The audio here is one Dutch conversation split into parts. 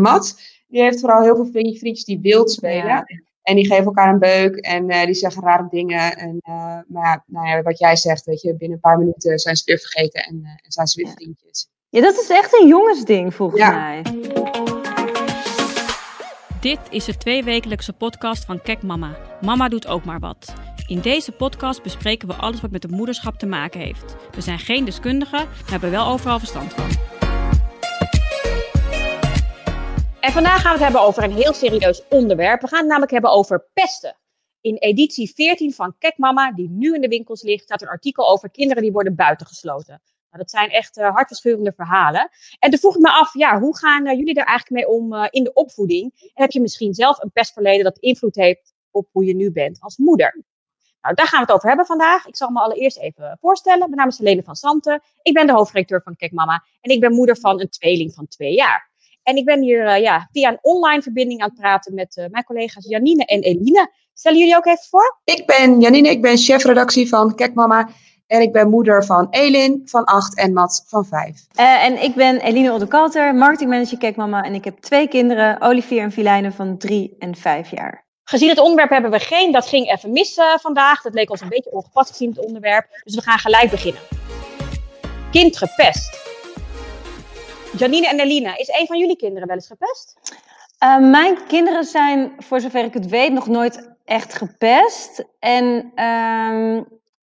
Mat, die heeft vooral heel veel vriendjes die wild spelen. En die geven elkaar een beuk en eh, die zeggen rare dingen. En, uh, maar ja, nou ja, wat jij zegt, weet je, binnen een paar minuten zijn ze weer vergeten en, uh, en zijn ze weer vriendjes. Ja, dat is echt een jongensding volgens mij. Dit is de tweewekelijkse podcast van Kek Mama. Mama doet ook maar wat. In deze podcast bespreken we alles wat met het moederschap te maken heeft. We zijn geen deskundigen, maar hebben wel overal verstand van. En vandaag gaan we het hebben over een heel serieus onderwerp. We gaan het namelijk hebben over pesten. In editie 14 van Kek Mama, die nu in de winkels ligt, staat een artikel over kinderen die worden buitengesloten. Nou, dat zijn echt uh, hartverscheurende verhalen. En toen vroeg ik me af, ja, hoe gaan uh, jullie daar eigenlijk mee om uh, in de opvoeding? En heb je misschien zelf een pestverleden dat invloed heeft op hoe je nu bent als moeder? Nou, daar gaan we het over hebben vandaag. Ik zal me allereerst even voorstellen. Mijn naam is Helene van Santen. Ik ben de hoofdredacteur van Kek Mama. En ik ben moeder van een tweeling van twee jaar. En ik ben hier uh, ja, via een online verbinding aan het praten met uh, mijn collega's Janine en Eline. Stellen jullie ook even voor? Ik ben Janine, ik ben chefredactie van Kek Mama. En ik ben moeder van Elin van 8 en Mats van 5. Uh, en ik ben Eline Oddekalter, marketingmanager Kek Mama. En ik heb twee kinderen, Olivier en Filijne van 3 en 5 jaar. Gezien het onderwerp hebben we geen, dat ging even mis uh, vandaag. Dat leek ons een beetje ongepast gezien het onderwerp. Dus we gaan gelijk beginnen. Kind gepest. Janine en Eline, is een van jullie kinderen wel eens gepest? Uh, mijn kinderen zijn, voor zover ik het weet, nog nooit echt gepest. En uh,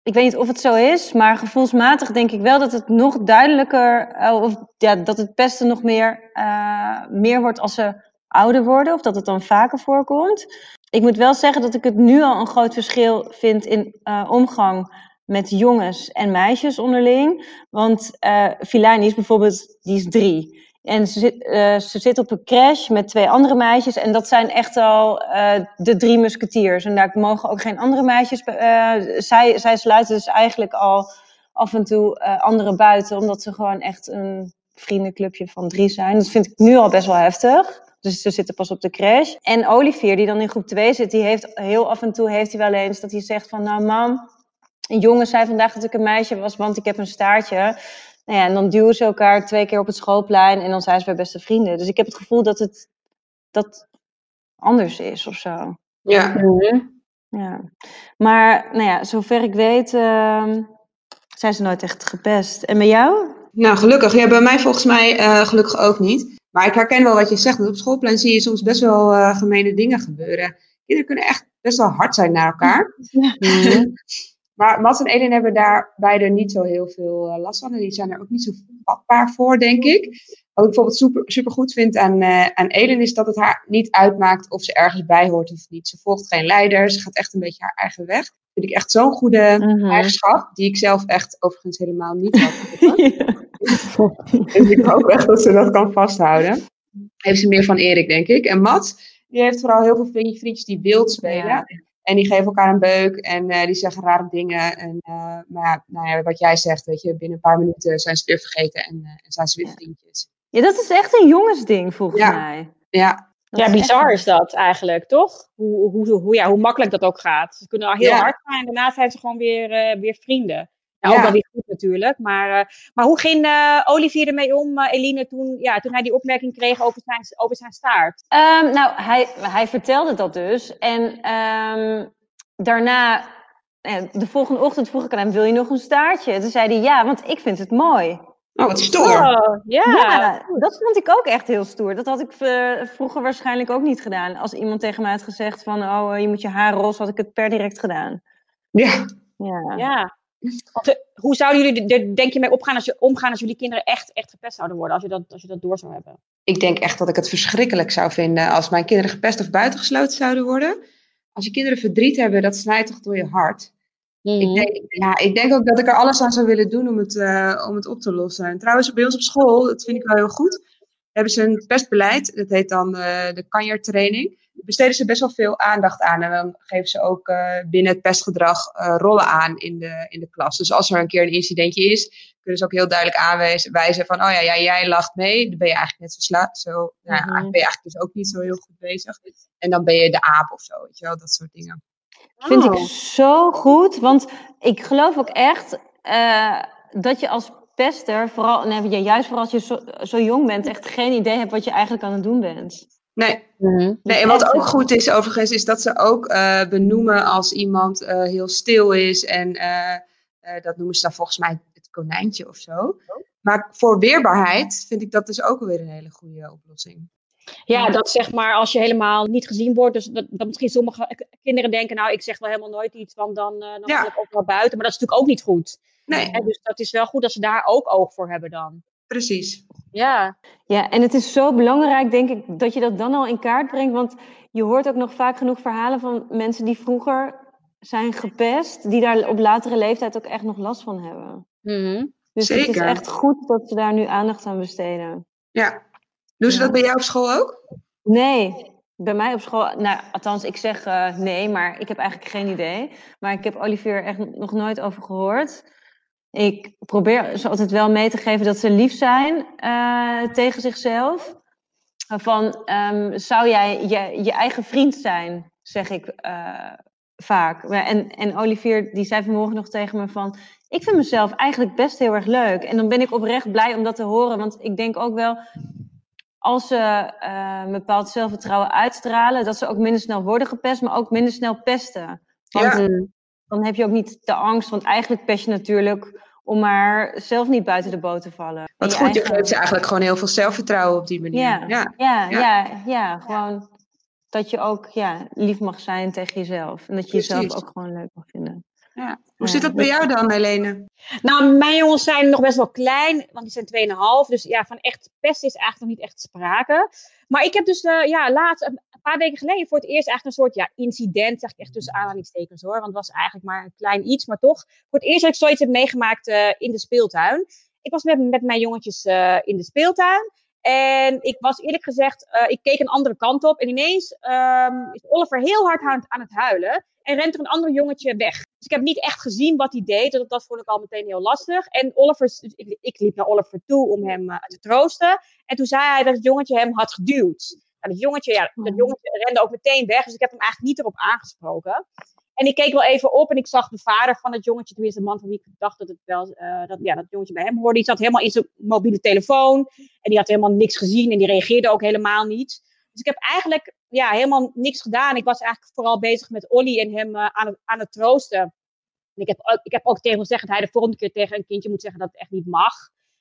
ik weet niet of het zo is, maar gevoelsmatig denk ik wel dat het nog duidelijker, uh, of ja, dat het pesten nog meer, uh, meer wordt als ze ouder worden, of dat het dan vaker voorkomt. Ik moet wel zeggen dat ik het nu al een groot verschil vind in omgang met jongens en meisjes onderling. Want uh, Filani is bijvoorbeeld, die is drie. En ze zit, uh, ze zit op een crash met twee andere meisjes. En dat zijn echt al uh, de drie musketiers. En daar mogen ook geen andere meisjes. zij, zij sluiten dus eigenlijk al af en toe anderen buiten. Omdat ze gewoon echt een vriendenclubje van drie zijn. Dat vind ik nu al best wel heftig. Dus ze zitten pas op de crash. En Olivier, die dan in groep 2 zit, die heeft heel af en toe heeft hij wel eens dat hij zegt van nou mam, een jongen zei vandaag dat ik een meisje was, want ik heb een staartje. Nou ja, en dan duwen ze elkaar twee keer op het schoolplein en dan zijn ze bij beste vrienden. Dus ik heb het gevoel dat het dat anders is of zo. Ja. Mm-hmm. ja. Maar nou ja, zover ik weet uh, zijn ze nooit echt gepest. En bij jou? Nou, gelukkig. Ja, bij mij volgens mij uh, gelukkig ook niet. Maar ik herken wel wat je zegt. Op schoolplein zie je soms best wel uh, gemene dingen gebeuren. Kinderen kunnen echt best wel hard zijn naar elkaar. Ja. Maar Mats en Elin hebben daar beide niet zo heel veel uh, last van. En die zijn er ook niet zo vatbaar voor, denk ik. Wat ik bijvoorbeeld super, super goed vind aan, uh, aan Elin is dat het haar niet uitmaakt of ze ergens bij hoort of niet. Ze volgt geen leider, ze gaat echt een beetje haar eigen weg. Dat vind ik echt zo'n goede mm-hmm. eigenschap, die ik zelf echt overigens helemaal niet had. dus ik hoop echt dat ze dat kan vasthouden. Heeft ze meer van Erik, denk ik. En Mats, die heeft vooral heel veel vriendjes die wild spelen. Ja. En die geven elkaar een beuk en uh, die zeggen rare dingen. En, uh, maar ja, nou ja, wat jij zegt, weet je, binnen een paar minuten zijn ze weer vergeten en, uh, en zijn ze weer vriendjes. Ja, dat is echt een jongensding volgens ja. mij. Ja. Dat ja, bizar echt... is dat eigenlijk, toch? Hoe, hoe, hoe, ja, hoe makkelijk dat ook gaat. Ze kunnen al heel ja. hard zijn en daarna zijn ze gewoon weer, weer vrienden. Ja. ook wel weer goed natuurlijk. Maar, uh, maar hoe ging uh, Olivier ermee om, uh, Eline, toen, ja, toen hij die opmerking kreeg over zijn, over zijn staart? Um, nou, hij, hij vertelde dat dus. En um, daarna, de volgende ochtend vroeg ik aan hem, wil je nog een staartje? Toen zei hij, ja, want ik vind het mooi. Oh, wat stoer. Oh, ja. ja, dat vond ik ook echt heel stoer. Dat had ik vroeger waarschijnlijk ook niet gedaan. Als iemand tegen mij had gezegd van, oh, je moet je haar roze, had ik het per direct gedaan. Ja. Ja. ja. Hoe zouden jullie er, denk je, mee opgaan als je, omgaan als jullie kinderen echt, echt gepest zouden worden? Als je, dat, als je dat door zou hebben? Ik denk echt dat ik het verschrikkelijk zou vinden als mijn kinderen gepest of buitengesloten zouden worden. Als je kinderen verdriet hebben, dat snijdt toch door je hart. Mm. Ik, denk, ja, ik denk ook dat ik er alles aan zou willen doen om het, uh, om het op te lossen. En trouwens, bij ons op school, dat vind ik wel heel goed, hebben ze een pestbeleid. Dat heet dan uh, de kanjertraining besteden ze best wel veel aandacht aan. En dan geven ze ook uh, binnen het pestgedrag uh, rollen aan in de, in de klas. Dus als er een keer een incidentje is, kunnen ze ook heel duidelijk aanwijzen van, oh ja, ja jij lacht mee. Dan ben je eigenlijk net zo slaap. Zo, nou, mm-hmm. ben je eigenlijk dus ook niet zo heel goed bezig. En dan ben je de aap of zo, weet je wel, dat soort dingen. Oh. Vind ik zo goed, want ik geloof ook echt uh, dat je als pester, vooral, nee, juist vooral als je zo, zo, jong bent, echt geen idee hebt wat je eigenlijk aan het doen bent. Nee. Mhm. nee, en wat ook goed is overigens, is dat ze ook uh, benoemen als iemand uh, heel stil is. En uh, dat noemen ze dan volgens mij het konijntje of zo. Maar voor weerbaarheid vind ik dat dus ook weer een hele goede oplossing. Ja, dat zeg maar als je helemaal niet gezien wordt. Dus dat, dat misschien sommige kinderen denken, nou ik zeg wel helemaal nooit iets, want dan, dan ja. ik ook wel buiten. Maar dat is natuurlijk ook niet goed. Nee. dus dat is wel goed dat ze daar ook oog voor hebben dan. Precies. Ja. Ja, en het is zo belangrijk, denk ik, dat je dat dan al in kaart brengt. Want je hoort ook nog vaak genoeg verhalen van mensen die vroeger zijn gepest, die daar op latere leeftijd ook echt nog last van hebben. Mm Dus het is echt goed dat ze daar nu aandacht aan besteden. Ja. Doen ze dat bij jou op school ook? Nee, bij mij op school, nou, althans, ik zeg uh, nee, maar ik heb eigenlijk geen idee. Maar ik heb Olivier echt nog nooit over gehoord. Ik probeer ze altijd wel mee te geven dat ze lief zijn uh, tegen zichzelf. Van, um, zou jij je, je eigen vriend zijn, zeg ik uh, vaak. En, en Olivier, die zei vanmorgen nog tegen me van... Ik vind mezelf eigenlijk best heel erg leuk. En dan ben ik oprecht blij om dat te horen. Want ik denk ook wel, als ze uh, een bepaald zelfvertrouwen uitstralen... dat ze ook minder snel worden gepest, maar ook minder snel pesten. Want ja. dan heb je ook niet de angst. Want eigenlijk pest je natuurlijk om maar zelf niet buiten de boot te vallen. Wat goed, eigen... je geeft ze eigenlijk gewoon heel veel zelfvertrouwen op die manier. Ja, ja, ja, ja. ja gewoon dat je ook ja, lief mag zijn tegen jezelf. En dat je Precies. jezelf ook gewoon leuk mag vinden. Ja. Hoe zit dat bij jou dan, Helene? Nou, mijn jongens zijn nog best wel klein, want die zijn 2,5. Dus ja, van echt pest is eigenlijk nog niet echt sprake. Maar ik heb dus uh, ja, laatst, een paar weken geleden, voor het eerst eigenlijk een soort ja, incident, zeg ik echt tussen aanhalingstekens hoor. Want het was eigenlijk maar een klein iets, maar toch. Voor het eerst dat ik zoiets heb meegemaakt uh, in de speeltuin. Ik was met, met mijn jongetjes uh, in de speeltuin. En ik was eerlijk gezegd, uh, ik keek een andere kant op. En ineens um, is Oliver heel hard aan, aan het huilen. En rent er een ander jongetje weg. Dus ik heb niet echt gezien wat hij deed. Dat, dat vond ik al meteen heel lastig. En Oliver, ik, ik liep naar Oliver toe om hem uh, te troosten. En toen zei hij dat het jongetje hem had geduwd. En dat jongetje, ja, dat jongetje rende ook meteen weg. Dus ik heb hem eigenlijk niet erop aangesproken. En ik keek wel even op en ik zag de vader van het jongetje, tenminste de man van wie ik dacht dat het wel, uh, dat, ja, dat jongetje bij hem hoorde. Die zat helemaal in zijn mobiele telefoon en die had helemaal niks gezien en die reageerde ook helemaal niet. Dus ik heb eigenlijk ja, helemaal niks gedaan. Ik was eigenlijk vooral bezig met Olly en hem uh, aan, het, aan het troosten. En ik heb, ook, ik heb ook tegen hem gezegd dat hij de volgende keer tegen een kindje moet zeggen dat het echt niet mag.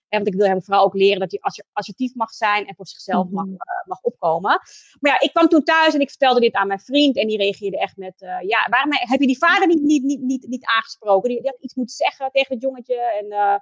En want ik wil hem vooral ook leren dat hij assertief mag zijn en voor zichzelf mag, uh, mag opkomen. Maar ja, ik kwam toen thuis en ik vertelde dit aan mijn vriend. En die reageerde echt met, uh, ja, waarom heb je die vader niet, niet, niet, niet, niet aangesproken? Die, die had iets moeten zeggen tegen het jongetje. En uh,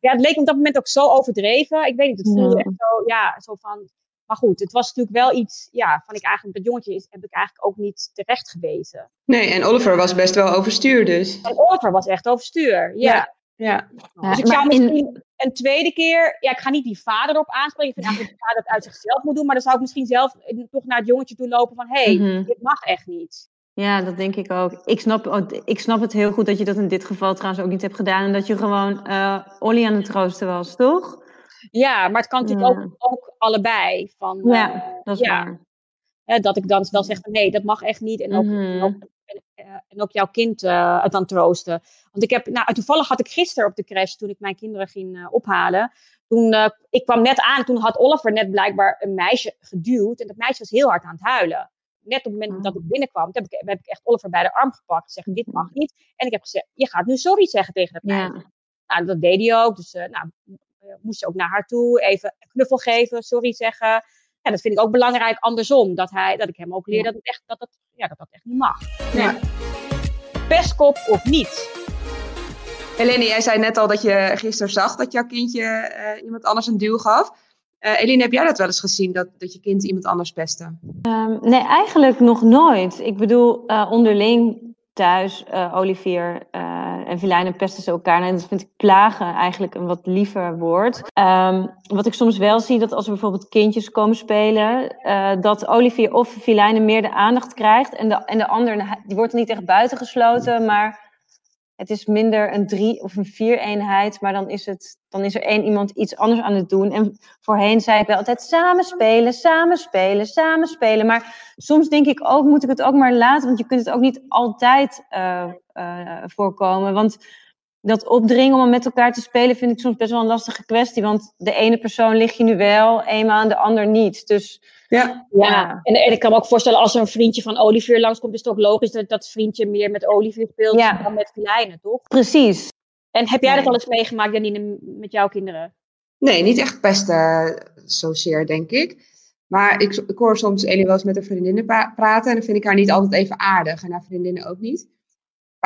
ja, het leek op dat moment ook zo overdreven. Ik weet niet, het voelde echt zo, ja, zo van... Maar goed, het was natuurlijk wel iets, ja, van ik eigenlijk, dat jongetje is, heb ik eigenlijk ook niet terecht gewezen. Nee, en Oliver was best wel overstuur dus. En Oliver was echt overstuur, ja. ja. Ja. Dus ik zou misschien in... een tweede keer, ja, ik ga niet die vader op aanspreken. Ik vind eigenlijk dat de vader het uit zichzelf moet doen. Maar dan zou ik misschien zelf toch naar het jongetje toe lopen van, hé, hey, mm -hmm. dit mag echt niet. Ja, dat denk ik ook. Ik snap, ik snap het heel goed dat je dat in dit geval trouwens ook niet hebt gedaan. En dat je gewoon uh, Olly aan het troosten was, toch? Ja, maar het kan natuurlijk ja. ook, ook allebei. Van, uh, ja, dat is ja. waar. Uh, dat ik dan wel zeg van nee, dat mag echt niet. En ook, Mhm. ook en ook jouw kind uh, het dan troosten. Want ik heb, nou, toevallig had ik gisteren op de crash, toen ik mijn kinderen ging ophalen. Toen, ik kwam net aan, toen had Oliver net blijkbaar een meisje geduwd. En dat meisje was heel hard aan het huilen. Net op het moment dat ik binnenkwam, heb ik, heb ik echt Oliver bij de arm gepakt. Zeggen, dit mag niet. En ik heb gezegd, je gaat nu sorry zeggen tegen dat meisje. Ja. Nou, dat deed hij ook. Dus nou, moest je ook naar haar toe, even een knuffel geven, sorry zeggen. Ja, dat vind ik ook belangrijk andersom. Dat, hij, dat ik hem ook leer dat, het echt, dat, dat, ja, dat dat echt niet mag. Ja. Pestkop of niet? Helene, jij zei net al dat je gisteren zag dat jouw kindje uh, iemand anders een duw gaf. Uh, Eline, heb jij dat wel eens gezien, dat, dat je kind iemand anders pestte? Um, nee, eigenlijk nog nooit. Ik bedoel, uh, onderling thuis, uh, Olivier uh, en Vilijnen pesten ze elkaar. En dat vind ik plagen eigenlijk een wat liever woord. Um, wat ik soms wel zie, dat als er bijvoorbeeld kindjes komen spelen, uh, dat Olivier of Vilijnen meer de aandacht krijgt. En de, en de ander, die wordt niet echt buitengesloten, maar het is minder een drie- of een vier-eenheid. Maar dan is, het, dan is er één iemand iets anders aan het doen. En voorheen zei ik wel altijd samen spelen, samen spelen, samen spelen. Maar soms denk ik ook, moet ik het ook maar laten. Want je kunt het ook niet altijd uh, uh, voorkomen. Want dat opdringen om met elkaar te spelen vind ik soms best wel een lastige kwestie. Want de ene persoon ligt je nu wel, eenmaal en de ander niet. Dus Ja, Ja, en, en ik kan me ook voorstellen als er een vriendje van Olivier langskomt, is het ook logisch dat dat vriendje meer met Olivier speelt Ja. dan met Filijnen, toch? precies. En heb jij dat al eens meegemaakt, Janine, met jouw kinderen? Nee, niet echt pesten zozeer, denk ik. Maar ik, ik hoor soms Elie wel eens met haar vriendinnen praten. En dan vind ik haar niet altijd even aardig. En haar vriendinnen ook niet.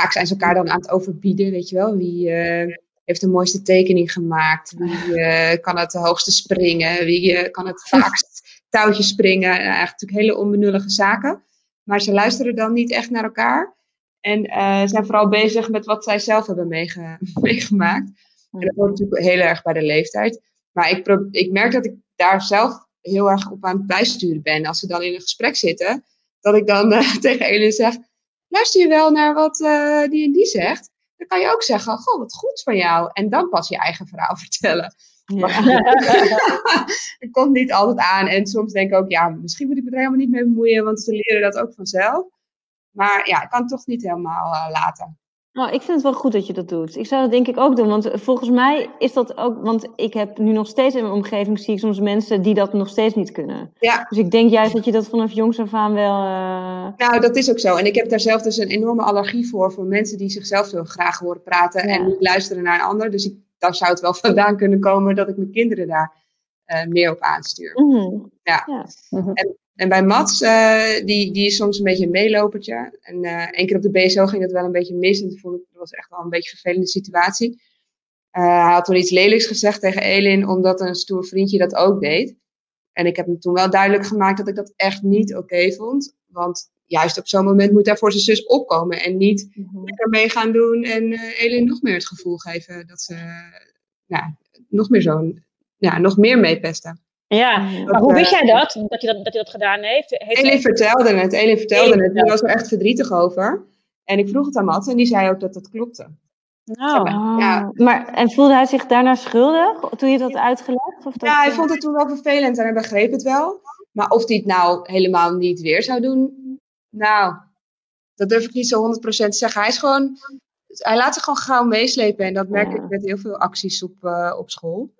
Vaak zijn ze elkaar dan aan het overbieden, weet je wel. Wie eh, heeft de mooiste tekening gemaakt? Wie eh, kan het hoogste springen? Wie eh, kan het vaakst touwtje springen? Nou, eigenlijk natuurlijk hele onbenullige zaken. Maar ze luisteren dan niet echt naar elkaar. En zijn vooral bezig met wat zij zelf hebben meege- meegemaakt. En dat hoort natuurlijk heel erg bij de leeftijd. Maar ik, ik merk dat ik daar zelf heel erg op aan het bijsturen ben. Als ze dan in een gesprek zitten, dat ik dan tegen Elin zeg: luister je wel naar wat eh, die en die zegt? Dan kan je ook zeggen: Goh, wat goed van jou. En dan pas je eigen verhaal vertellen. Ja. het komt niet altijd aan. En soms denk ik ook: ja, misschien moet ik me er helemaal niet mee bemoeien, want ze leren dat ook vanzelf. Maar ja, ik kan het toch niet helemaal eh, laten. Nou, ik vind het wel goed dat je dat doet. Ik zou dat denk ik ook doen, want volgens mij is dat ook, want ik heb nu nog steeds in mijn omgeving zie ik soms mensen die dat nog steeds niet kunnen. Ja. Dus ik denk juist dat je dat vanaf jongs af aan wel. eh, Nou, dat is ook zo. En ik heb daar zelf dus een enorme allergie voor. Voor mensen die zichzelf zo graag horen praten Ja. en niet luisteren naar een ander. Dus ik, daar zou het wel vandaan kunnen komen dat ik mijn kinderen daar eh, meer op aanstuur. mhm. En bij Mats, eh, die, die is soms een beetje een meelopertje. En eh één keer op de BSO ging het wel een beetje mis. En toen vond ik, dat was echt wel een beetje een vervelende situatie. Eh, hij had toen iets lelijks gezegd tegen Elin, omdat een stoer vriendje dat ook deed. En ik heb hem toen wel duidelijk gemaakt dat ik dat echt niet oké vond. Want juist op zo'n moment moet hij voor zijn zus opkomen. En niet Mhm. lekker mee gaan doen en eh Elin nog meer het gevoel geven dat ze nou, nog meer zo'n, ja, nog meer meepesten. Ja, maar hoe eh, wist jij dat, dat hij dat, dat, hij dat gedaan heeft? heeft Elin vertelde het, Elin vertelde Elin het. Die was er echt verdrietig over. En ik vroeg het aan Mats en die zei ook dat dat klopte. Nou, Oh, Ja. Maar, en voelde hij zich daarna schuldig toen je dat had uitgelegd? Of dat, Ja, hij eh, vond het toen wel vervelend en hij begreep het wel. Maar of hij het nou helemaal niet weer zou doen, nou, dat durf ik niet zo 100% te zeggen. Hij is gewoon, hij laat zich gewoon gauw meeslepen en dat merk Ja. ik met heel veel acties op, eh, op school.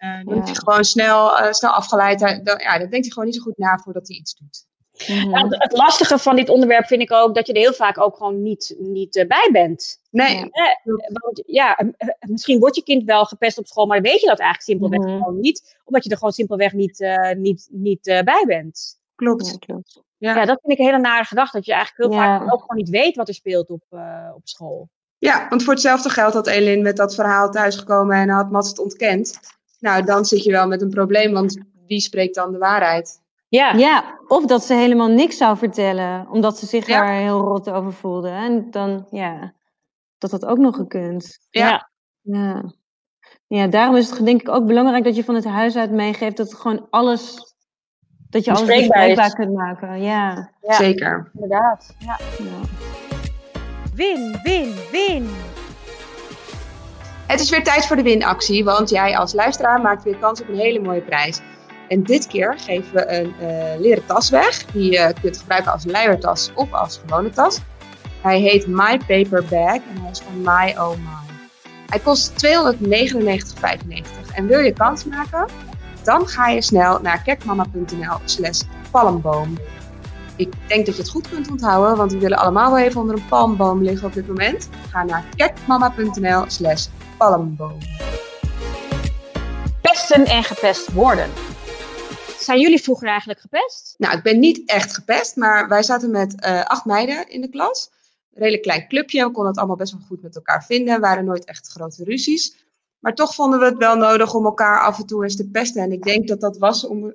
Eh, dan Ja. is hij gewoon snel, eh, snel afgeleid. Dan, ja, dan denkt hij gewoon niet zo goed na voordat hij iets doet. mhm. Het, het lastige van dit onderwerp vind ik ook dat je er heel vaak ook gewoon niet, niet eh, bij bent. Nee, Ja. Eh, want ja, misschien wordt je kind wel gepest op school, maar weet je dat eigenlijk simpelweg Mhm. gewoon niet. Omdat je er gewoon simpelweg niet, eh, niet, niet eh, bij bent. klopt. Ja, klopt. Ja. Ja, dat vind ik een hele nare gedachte. Dat je eigenlijk heel Ja. vaak ook gewoon niet weet wat er speelt op, eh, op school. Ja, want voor hetzelfde geld had Elin met dat verhaal thuisgekomen en had Mats het ontkend. Nou, dan zit je wel met een probleem, want wie spreekt dan de waarheid? Ja, Ja, of dat ze helemaal niks zou vertellen, omdat ze zich Ja. er heel rot over voelde. En dan, ja, dat had ook nog gekund. Ja. Ja. Ja. daarom is het denk ik ook belangrijk dat je van het huis uit meegeeft dat gewoon alles, dat je alles bespreekbaar kunt maken. Ja. Ja. Zeker. inderdaad. Ja. ja. Win, win, win. Het is weer tijd voor de winactie, want jij als luisteraar maakt weer kans op een hele mooie prijs. En dit keer geven we een eh, leren tas weg, die je kunt gebruiken als luiertas of als gewone tas. Hij heet My Paper Bag en hij is van My Oh My. Hij kost 299,95 en wil je kans maken? Dan ga je snel naar kekmama.nl slash palmboom. Ik denk dat je het goed kunt onthouden, want we willen allemaal wel even onder een palmboom liggen op dit moment. Ga naar kekmama.nl slash palmboom. Pesten en gepest worden. Zijn jullie vroeger eigenlijk gepest? Nou, ik ben niet echt gepest, maar wij zaten met eh, acht meiden in de klas. Een redelijk klein clubje, we konden het allemaal best wel goed met elkaar vinden. Waren nooit echt grote ruzies. Maar toch vonden we het wel nodig om elkaar af en toe eens te pesten. En ik denk dat dat was om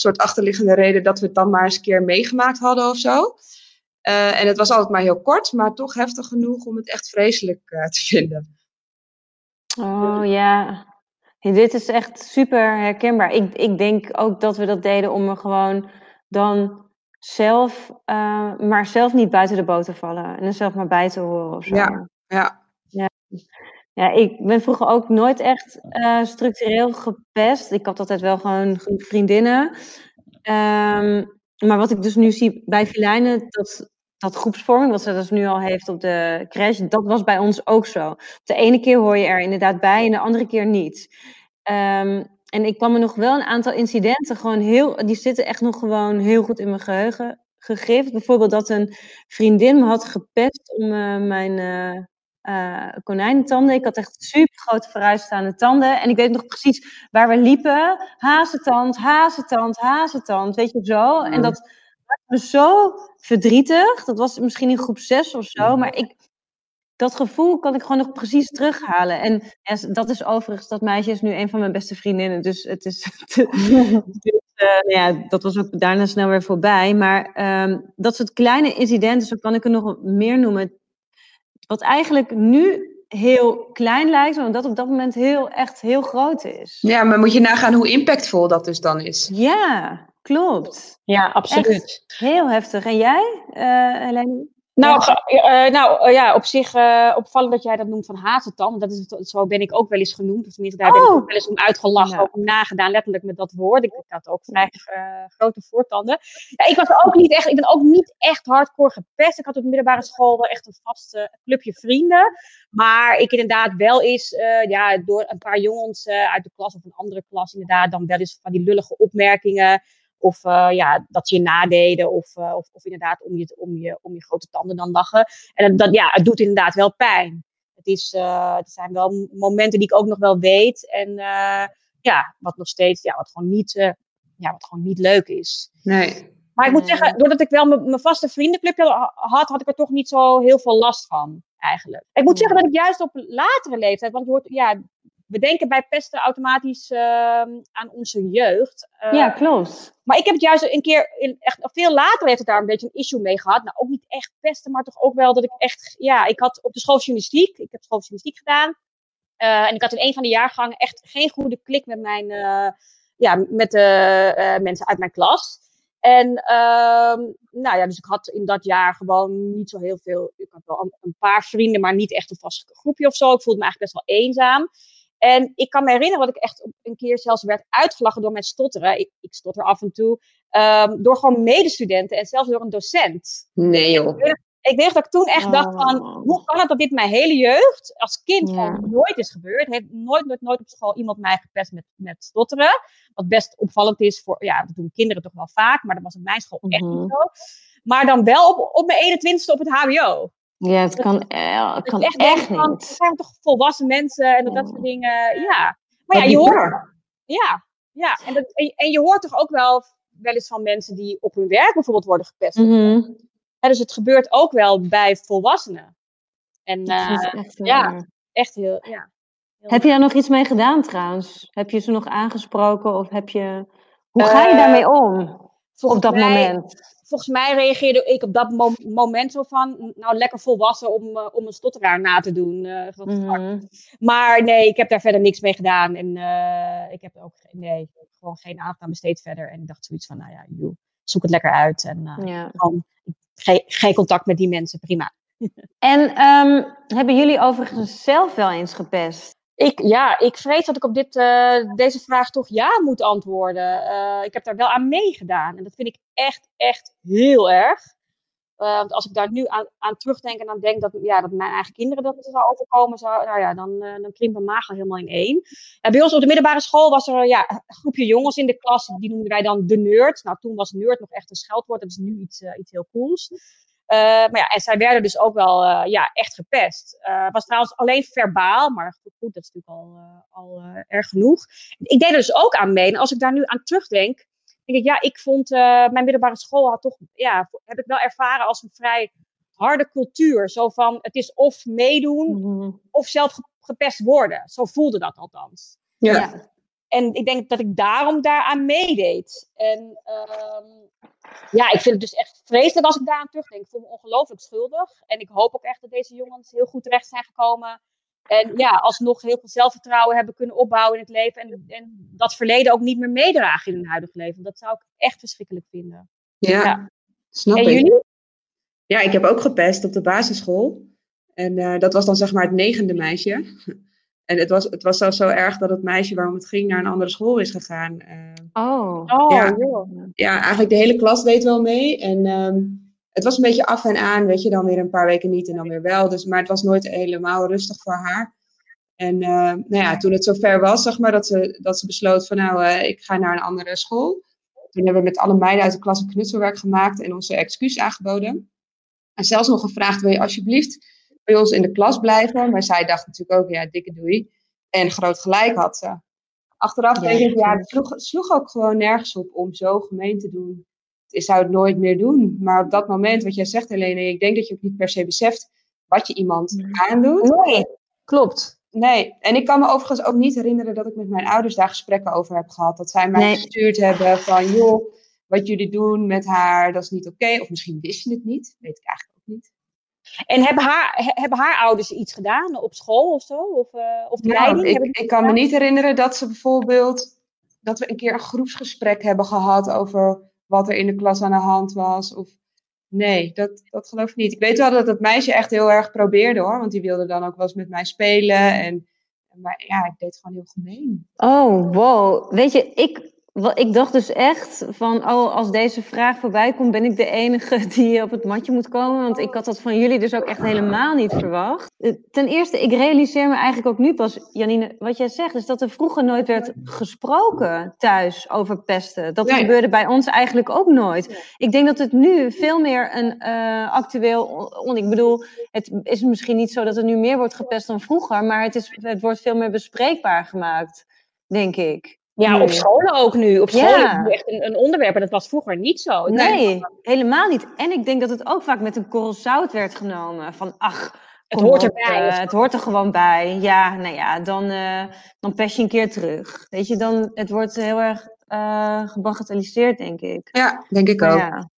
soort achterliggende reden dat we het dan maar eens een keer meegemaakt hadden of zo. Eh, en het was altijd maar heel kort, maar toch heftig genoeg om het echt vreselijk eh, te vinden. Oh ja. Dit is echt super herkenbaar. Ik, ik denk ook dat we dat deden om er gewoon dan zelf, eh, maar zelf niet buiten de boot te vallen. En er zelf maar bij te horen of zo. Ja, ja. Ja, ik ben vroeger ook nooit echt eh, structureel gepest. Ik had altijd wel gewoon vriendinnen. Ehm, maar wat ik dus nu zie bij Filijnen, dat dat groepsvorming, wat ze dus nu al heeft op de crash, dat was bij ons ook zo. De ene keer hoor je er inderdaad bij en de andere keer niet. Ehm, en ik kwam me nog wel een aantal incidenten gewoon heel, die zitten echt nog gewoon heel goed in mijn geheugen gegrift. Bijvoorbeeld dat een vriendin me had gepest om uh, mijn uh, uh, konijnentanden. Ik had echt super grote vooruitstaande tanden. En ik weet nog precies waar we liepen. Hazentand, hazentand, hazentand. Weet je zo? En dat maakte me zo verdrietig. Dat was misschien in groep 6 of zo. Maar ik, dat gevoel kan ik gewoon nog precies terughalen. En, en dat is overigens, dat meisje is nu een van mijn beste vriendinnen. Dus het is. dus, uh, ja, dat was ook daarna snel weer voorbij. Maar um, dat soort kleine incidenten, zo kan ik er nog meer noemen. Wat eigenlijk nu heel klein lijkt, maar dat op dat moment heel, echt heel groot is. Ja, maar moet je nagaan hoe impactvol dat dus dan is. Ja, klopt. Ja, absoluut. Echt heel heftig. En jij, uh, Helene? Nou, uh, nou uh, ja, op zich uh, opvallend dat jij dat noemt van hazentam. Dat is, zo ben ik ook wel eens genoemd. Of tenminste, daar oh. ben ik ook wel eens om uitgelachen, ja. ook om nagedaan, letterlijk met dat woord. Ik, ik had ook vrij grote voortanden. Ja, ik was ook niet echt, ik ben ook niet echt hardcore gepest. Ik had op de middelbare school wel echt een vast clubje vrienden. Maar ik inderdaad wel eens, ja, door een paar jongens uit de klas of een andere klas, inderdaad, dan wel eens van die lullige opmerkingen. Of uh, ja, dat ze je nadeden. Of, uh, of, of, inderdaad om je, om, je, om je grote tanden dan lachen. En dat, ja, het doet inderdaad wel pijn. Het, is, uh, het zijn wel momenten die ik ook nog wel weet. En ja, wat nog steeds, ja, wat gewoon niet, ja, wat gewoon niet leuk is. Nee. Maar ik moet zeggen, doordat ik wel mijn vaste vriendenclubje had, had ik er toch niet zo heel veel last van, eigenlijk. Ik moet zeggen dat ik juist op latere leeftijd, want je hoort, ja, we denken bij pesten automatisch uh, aan onze jeugd. Uh, ja, klopt. Maar ik heb het juist een keer, in, echt veel later heeft het daar een beetje een issue mee gehad. Nou, ook niet echt pesten, maar toch ook wel dat ik echt, ja, ik had op de school journalistiek, ik heb school journalistiek gedaan. Uh, en ik had in een van de jaargangen echt geen goede klik met mijn, ja, met de mensen uit mijn klas. En uh, nou ja, dus ik had in dat jaar gewoon niet zo heel veel. Ik had wel een, een, paar vrienden, maar niet echt een vast groepje of zo. Ik voelde me eigenlijk best wel eenzaam. En ik kan me herinneren dat ik echt een keer zelfs werd uitgelachen door mijn stotteren. Ik, ik stotter af en toe. Um, door gewoon medestudenten en zelfs door een docent. Nee joh. Ik weet dat ik toen echt oh. dacht van, hoe kan het dat dit mijn hele jeugd als kind gewoon nooit is gebeurd? Heeft nooit, nooit, nooit op school iemand mij gepest met, met stotteren. Wat best opvallend is voor, ja, dat doen kinderen toch wel vaak, maar dat was op mijn school echt mm -hmm. niet zo. Maar dan wel op, op mijn 21ste op het hbo. Ja, het kan, het kan echt, echt niet. Het zijn toch volwassen mensen en dat, ja. dat soort dingen. Ja. Maar ja, je hoort. Ja, ja. En, dat, en, en, je hoort toch ook wel, wel eens van mensen die op hun werk bijvoorbeeld worden gepest. Mm -hmm. ja, dus het gebeurt ook wel bij volwassenen. En uh, echt, ja, echt heel. Ja, heel heb je daar nog iets mee gedaan trouwens? Heb je ze nog aangesproken of heb je. Hoe ga je uh, daarmee om? Op dat mij, moment? Volgens mij reageerde ik op dat mo moment zo van, nou lekker volwassen om, uh, om een stotteraar na te doen. Uh, mm -hmm. Maar nee, ik heb daar verder niks mee gedaan. En uh, ik heb ook nee, gewoon geen aandacht aan besteed verder. En ik dacht zoiets van, nou ja, joh, zoek het lekker uit. En ja. gewoon, ge geen contact met die mensen, prima. en um, hebben jullie overigens zelf wel eens gepest? Ik, ja, ik vrees dat ik op dit, uh, deze vraag toch ja moet antwoorden. Uh, ik heb daar wel aan meegedaan. En dat vind ik echt, echt heel erg. Uh, want als ik daar nu aan, aan terugdenk en aan denk dat, ja, dat mijn eigen kinderen dat zou overkomen, nou ja, dan, dan krimpt mijn maag al helemaal in één. En bij ons op de middelbare school was er ja, een groepje jongens in de klas, die noemden wij dan de nerd. Nou, toen was nerd nog echt een scheldwoord, dat is nu iets, iets heel cools. Uh, maar ja, en zij werden dus ook wel uh, ja, echt gepest. Uh, was trouwens alleen verbaal, maar goed, dat is natuurlijk al, al erg genoeg. Ik deed er dus ook aan mee. En als ik daar nu aan terugdenk, denk ik, ja, ik vond mijn middelbare school had toch, ja, heb ik wel ervaren als een vrij harde cultuur. Zo van, het is of meedoen, Mhm. mm -hmm. of zelf gepest worden. Zo voelde dat althans. Ja. ja. En ik denk dat ik daarom daaraan meedeed. En um, ja, ik vind het dus echt vreselijk als ik daaraan terugdenk. Ik voel me ongelooflijk schuldig. En ik hoop ook echt dat deze jongens heel goed terecht zijn gekomen. En ja, alsnog heel veel zelfvertrouwen hebben kunnen opbouwen in het leven. En, en dat verleden ook niet meer meedragen in hun huidig leven. Dat zou ik echt verschrikkelijk vinden. Ja, ja. snap en ik. jullie? Ja, ik heb ook gepest op de basisschool. En uh, dat was dan zeg maar het negende meisje. En het was, het was zelfs zo erg dat het meisje waarom het ging naar een andere school is gegaan. Uh, oh. oh ja, ja, eigenlijk de hele klas deed wel mee. En um, het was een beetje af en aan, weet je, dan weer een paar weken niet en dan weer wel. Dus, maar het was nooit helemaal rustig voor haar. En uh, nou ja, toen het zover was, zeg maar, dat ze, dat ze besloot van nou, uh, ik ga naar een andere school. Toen hebben we met alle meiden uit de klas een knutselwerk gemaakt en onze excuus aangeboden. En zelfs nog gevraagd, wil je alsjeblieft bij ons in de klas blijven? Maar zij dacht natuurlijk ook, ja, dikke doei. En groot gelijk had ze. Achteraf denk ik, ja, het sloeg, sloeg ook gewoon nergens op om zo gemeen te doen. Ik zou het nooit meer doen. Maar op dat moment, wat jij zegt, Helene, ik denk dat je ook niet per se beseft wat je iemand aandoet. Nee, klopt. Nee, en ik kan me overigens ook niet herinneren dat ik met mijn ouders daar gesprekken over heb gehad. Dat zij mij nee. gestuurd hebben van, joh, wat jullie doen met haar, dat is niet oké. Of misschien wist je het niet, weet ik eigenlijk ook niet. En hebben haar, hebben haar ouders iets gedaan op school of zo? Of, uh, of de nou, leiding? Ik, ik kan me niet herinneren dat ze bijvoorbeeld, dat we een keer een groepsgesprek hebben gehad over wat er in de klas aan de hand was. Of Nee, dat, dat geloof ik niet. Ik weet wel dat het meisje echt heel erg probeerde hoor. Want die wilde dan ook wel eens met mij spelen. En, maar ja, ik deed gewoon heel gemeen. Oh, wow. Weet je, ik ik dacht dus echt van, oh, als deze vraag voorbij komt, ben ik de enige die op het matje moet komen. Want ik had dat van jullie dus ook echt helemaal niet verwacht. Eh, ten eerste, ik realiseer me eigenlijk ook nu pas, Janine, wat jij zegt, is dat er vroeger nooit werd gesproken thuis over pesten. Dat gebeurde bij ons eigenlijk ook nooit. Ik denk dat het nu veel meer een uh, actueel, ik bedoel, het is misschien niet zo dat er nu meer wordt gepest dan vroeger, maar het, is, het wordt veel meer bespreekbaar gemaakt, denk ik. Ja, op scholen ook nu. Op scholen ja. is het echt een, een, onderwerp en dat was vroeger niet zo. Nee, helemaal niet. En ik denk dat het ook vaak met een korrel zout werd genomen. Van ach, het hoort erbij. Uh, het hoort er gewoon bij. Ja, nou ja, dan, uh, dan pest je een keer terug. Weet je, dan, het wordt heel erg uh, gebagatelliseerd, denk ik. Ja, denk ik ook. Ja.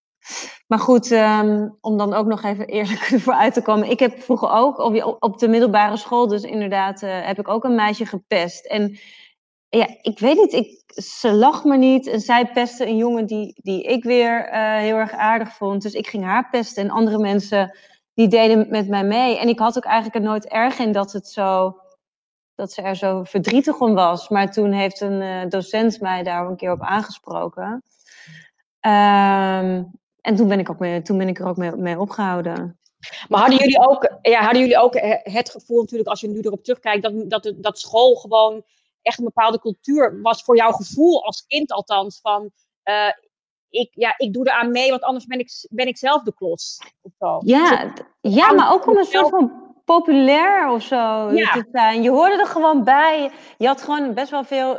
Maar goed, um, om dan ook nog even eerlijk ervoor uit te komen. Ik heb vroeger ook op, op de middelbare school, dus inderdaad, heb ik ook een meisje gepest. En ja, ik weet niet, ik, ze lag me niet en zij pestte een jongen die, die ik weer uh, heel erg aardig vond. Dus ik ging haar pesten en andere mensen die deden met mij mee. En ik had ook eigenlijk er nooit erg in dat, het zo, dat ze er zo verdrietig om was. Maar toen heeft een uh, docent mij daar een keer op aangesproken. Um, en toen ben ik, ook mee, toen ben ik er ook mee, mee opgehouden. Maar hadden jullie ook, ja, hadden jullie ook het gevoel natuurlijk, als je nu erop terugkijkt, dat, dat, dat school gewoon echt een bepaalde cultuur was voor jouw gevoel als kind althans van uh, ik, ja, ik doe eraan mee, want anders ben ik, ben ik zelf de klos. Of zo. Ja, dus ja, maar ook om een soort van populair of zo ja. te zijn. Je hoorde er gewoon bij. Je had gewoon best wel veel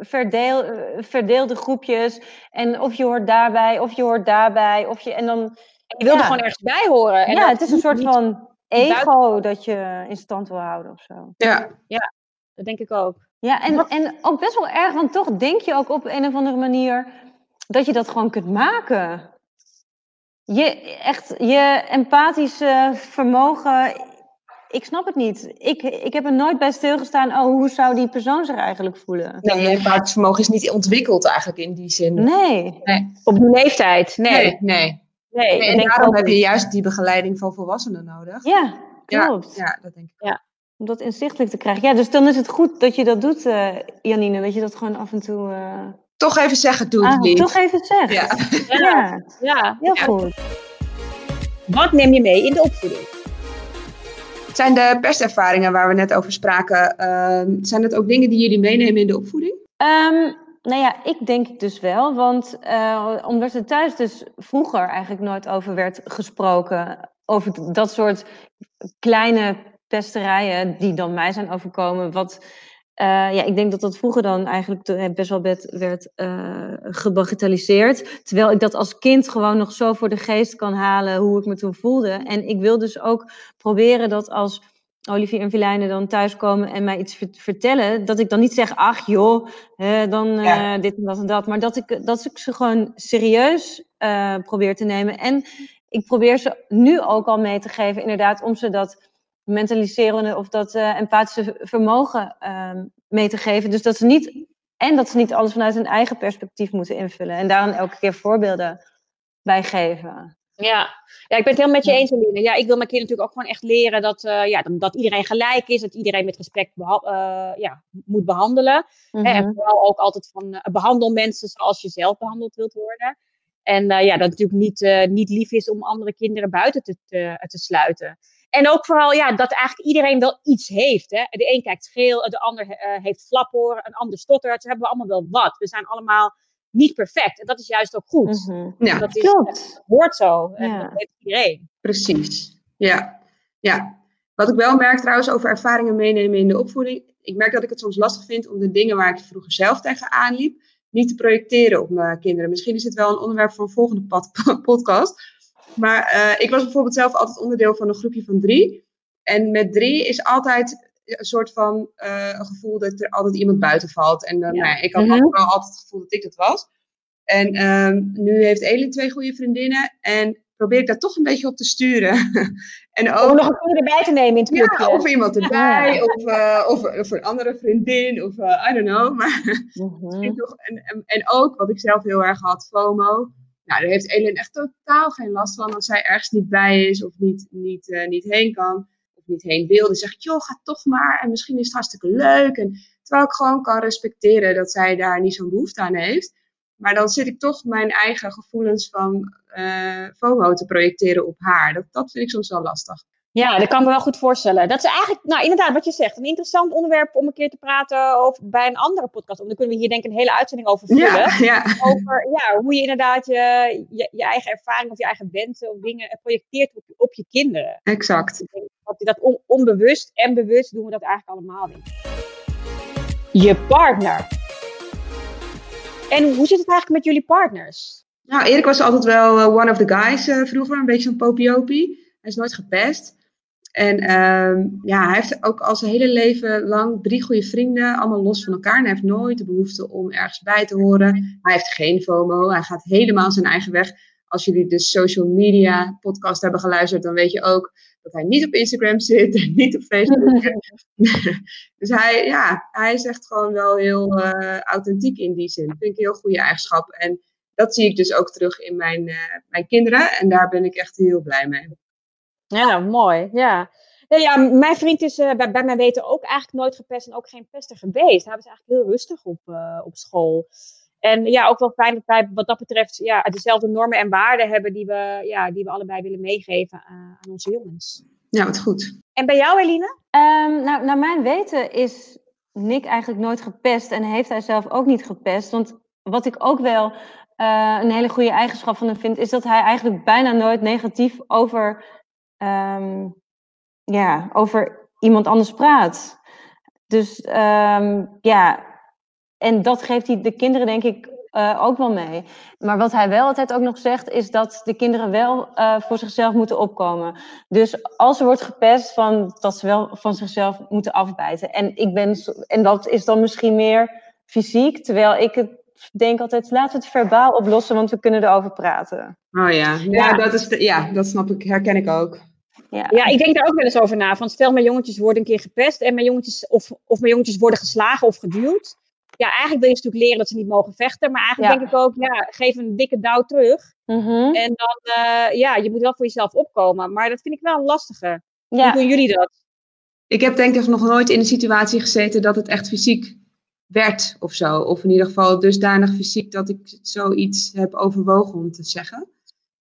verdeel, verdeelde groepjes. En of je hoort daarbij, of je hoort daarbij. Of je, en dan, je wilde ja. gewoon ergens bij horen. En ja, het is een soort van ego dat je in stand wil houden of zo. Ja, ja dat denk ik ook. Ja, en, en ook best wel erg, want toch denk je ook op een of andere manier dat je dat gewoon kunt maken. Je, echt, je empathische vermogen, ik snap het niet. Ik, ik heb er nooit bij stilgestaan, oh, hoe zou die persoon zich eigenlijk voelen? Nee, je empathisch vermogen is niet ontwikkeld eigenlijk in die zin. Nee. nee. Op die leeftijd, nee. Nee, nee. nee. nee en daarom heb je juist die begeleiding van volwassenen nodig. Ja, klopt. Ja, ja dat denk ik. Ja om dat inzichtelijk te krijgen. Ja, dus dan is het goed dat je dat doet, uh, Janine. Dat je dat gewoon af en toe... Uh... Toch even zeggen, doe het ah, Toch even zeggen. Ja. ja. ja. Heel goed. Wat neem je mee in de opvoeding? Zijn de pestervaringen waar we net over spraken, uh, zijn dat ook dingen die jullie meenemen in de opvoeding? Um, nou ja, ik denk dus wel, want uh, omdat er thuis dus vroeger eigenlijk nooit over werd gesproken, over dat soort kleine pesterijen die dan mij zijn overkomen. Wat, uh, ja, ik denk dat dat vroeger dan eigenlijk best wel werd, werd uh, gebagatelliseerd. Terwijl ik dat als kind gewoon nog zo voor de geest kan halen hoe ik me toen voelde. En ik wil dus ook proberen dat als Olivier en Vilijnen dan thuiskomen en mij iets vertellen, dat ik dan niet zeg, ach joh, hè, dan uh, dit en dat en dat. Maar dat ik, dat ik ze gewoon serieus probeer te nemen. En ik probeer ze nu ook al mee te geven, inderdaad, om ze dat mentaliserende of dat uh, empathische vermogen uh, mee te geven. Dus dat ze niet, en dat ze niet alles vanuit hun eigen perspectief moeten invullen. En daar dan elke keer voorbeelden bij geven. Ja. ja, ik ben het helemaal met je eens, Aline. Ja, ik wil mijn kinderen natuurlijk ook gewoon echt leren dat, uh, ja, dat iedereen gelijk is, dat iedereen met respect beha uh, ja, moet behandelen. Mm -hmm. En vooral ook altijd van behandel mensen zoals je zelf behandeld wilt worden. En ja, dat het natuurlijk niet, niet lief is om andere kinderen buiten te, te, te sluiten. En ook vooral ja, dat eigenlijk iedereen wel iets heeft. Hè? De een kijkt geel, de ander heeft flaporen, een ander stottert. Ze hebben we allemaal wel wat. We zijn allemaal niet perfect. En dat is juist ook goed. Mm Ja, dat is, Het hoort zo. En dat weet iedereen. Precies. Ja. ja. Wat ik wel merk trouwens over ervaringen meenemen in de opvoeding. Ik merk dat ik het soms lastig vind om de dingen waar ik vroeger zelf tegenaan liep, niet te projecteren op mijn kinderen. Misschien is het wel een onderwerp voor een volgende podcast. Maar uh, ik was bijvoorbeeld zelf altijd onderdeel van een groepje van drie. En met drie is altijd een soort van uh, een gevoel dat er altijd iemand buiten valt. En uh, ja. nou, ik had mm -hmm. wel altijd het gevoel dat ik dat was. En um, nu heeft Elin twee goede vriendinnen. En probeer ik daar toch een beetje op te sturen. en ook, Om nog een keer erbij te nemen in het clubje. Ja, of iemand erbij, ja. of, uh, of, of, een andere vriendin, of I don't know. Maar mm -hmm. en, en, en, ook, wat ik zelf heel erg had, FOMO. Nou, daar heeft Elin echt totaal geen last van als zij ergens niet bij is of niet, niet, uh, niet heen kan niet heen wil. Dan zeg ik, joh, ga toch maar. En misschien is het hartstikke leuk. En terwijl ik gewoon kan respecteren dat zij daar niet zo'n behoefte aan heeft. Maar dan zit ik toch mijn eigen gevoelens van uh, FOMO te projecteren op haar. Dat, dat vind ik soms wel lastig. Ja, dat kan me wel goed voorstellen. Dat is eigenlijk, nou inderdaad, wat je zegt, een interessant onderwerp om een keer te praten over, bij een andere podcast. Dan kunnen we hier denk ik een hele uitzending over vullen. Ja, ja. Over ja, hoe je inderdaad je, je, je, eigen ervaring of je eigen wensen of dingen projecteert op, op je kinderen. Exact. Dat, dat on, onbewust en bewust doen we dat eigenlijk allemaal niet. Je partner. En hoe zit het eigenlijk met jullie partners? Nou, Erik was altijd wel uh, one of the guys uh, vroeger, een beetje zo'n popiopie. Hij is nooit gepest. En um, ja, hij heeft ook al zijn hele leven lang drie goede vrienden, allemaal los van elkaar. En hij heeft nooit de behoefte om ergens bij te horen. Hij heeft geen FOMO, hij gaat helemaal zijn eigen weg. Als jullie de social media podcast hebben geluisterd, dan weet je ook dat hij niet op Instagram zit en niet op Facebook. dus hij, ja, hij is echt gewoon wel heel uh, authentiek in die zin. Dat vind ik een heel goede eigenschap. En dat zie ik dus ook terug in mijn, uh, mijn kinderen. En daar ben ik echt heel blij mee. Ja, mooi. Ja. Ja, mijn vriend is uh, bij, bij mij weten ook eigenlijk nooit gepest en ook geen pester geweest. Hij was eigenlijk heel rustig op, uh, op school. En ja, ook wel fijn dat wij wat dat betreft ja, dezelfde normen en waarden hebben die we, ja, die we allebei willen meegeven aan, aan onze jongens. Ja, wat goed. En bij jou, Eline? Um, nou, naar mijn weten is Nick eigenlijk nooit gepest en heeft hij zelf ook niet gepest. Want wat ik ook wel uh, een hele goede eigenschap van hem vind, is dat hij eigenlijk bijna nooit negatief over um, ja, over iemand anders praat. Dus um, ja, en dat geeft hij de kinderen denk ik uh, ook wel mee. Maar wat hij wel altijd ook nog zegt, is dat de kinderen wel uh, voor zichzelf moeten opkomen. Dus als er wordt gepest, van, dat ze wel van zichzelf moeten afbijten. En, ik ben, en dat is dan misschien meer fysiek, terwijl ik het denk altijd, laten we het verbaal oplossen, want we kunnen erover praten. Oh ja, ja, ja. Dat, is de, ja dat snap ik, herken ik ook. Ja. ja, ik denk daar ook wel eens over na. Van stel, mijn jongetjes worden een keer gepest en mijn jongetjes, of, of mijn jongetjes worden geslagen of geduwd. Ja, eigenlijk wil je natuurlijk leren dat ze niet mogen vechten. Maar eigenlijk denk ik ook, ja, geef een dikke douw terug. Mm -hmm. En dan, uh, ja, je moet wel voor jezelf opkomen. Maar dat vind ik wel een lastige. Ja. Hoe doen jullie dat? Ik heb denk ik nog nooit in een situatie gezeten dat het echt fysiek werd of zo. Of in ieder geval dusdanig fysiek dat ik zoiets heb overwogen om te zeggen.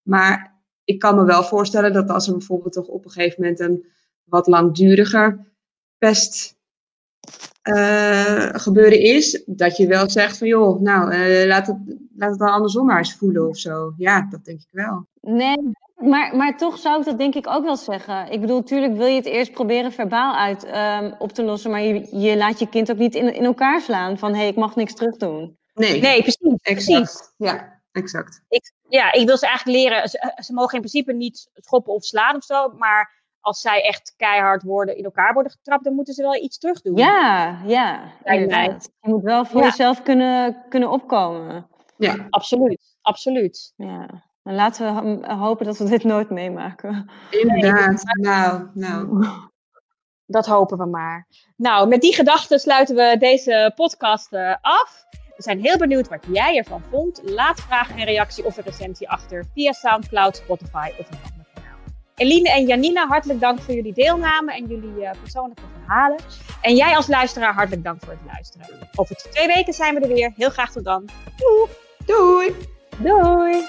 Maar ik kan me wel voorstellen dat als er bijvoorbeeld toch op een gegeven moment een wat langduriger pest uh, gebeuren is, dat je wel zegt van joh, nou uh, laat, het, laat het dan andersom maar eens voelen of zo. Ja, dat denk ik wel. Nee, maar, maar toch zou ik dat denk ik ook wel zeggen. Ik bedoel, natuurlijk wil je het eerst proberen verbaal uit um, op te lossen, maar je, je laat je kind ook niet in, in elkaar slaan van hé, hey, ik mag niks terug doen. Nee, nee precies. Exact. precies. Ja exact. Ik, ja, ik wil ze eigenlijk leren. Ze, ze, mogen in principe niet schoppen of slaan of zo. Maar als zij echt keihard worden, in elkaar worden getrapt, dan moeten ze wel iets terug doen. Ja, ja. Je moet wel voor ja. jezelf kunnen, kunnen opkomen. Ja, absoluut. Absoluut. Ja. En laten we hopen dat we dit nooit meemaken. Inderdaad. Nou, nou. Dat hopen we maar. Nou, met die gedachten sluiten we deze podcast uh, af. We zijn heel benieuwd wat jij ervan vond. Laat vragen en reactie of een recensie achter via Soundcloud, Spotify of een ander kanaal. Eline en Janina, hartelijk dank voor jullie deelname en jullie uh, persoonlijke verhalen. En jij als luisteraar, hartelijk dank voor het luisteren. Over twee weken zijn we er weer. Heel graag tot dan. Doei! Doei! Doei!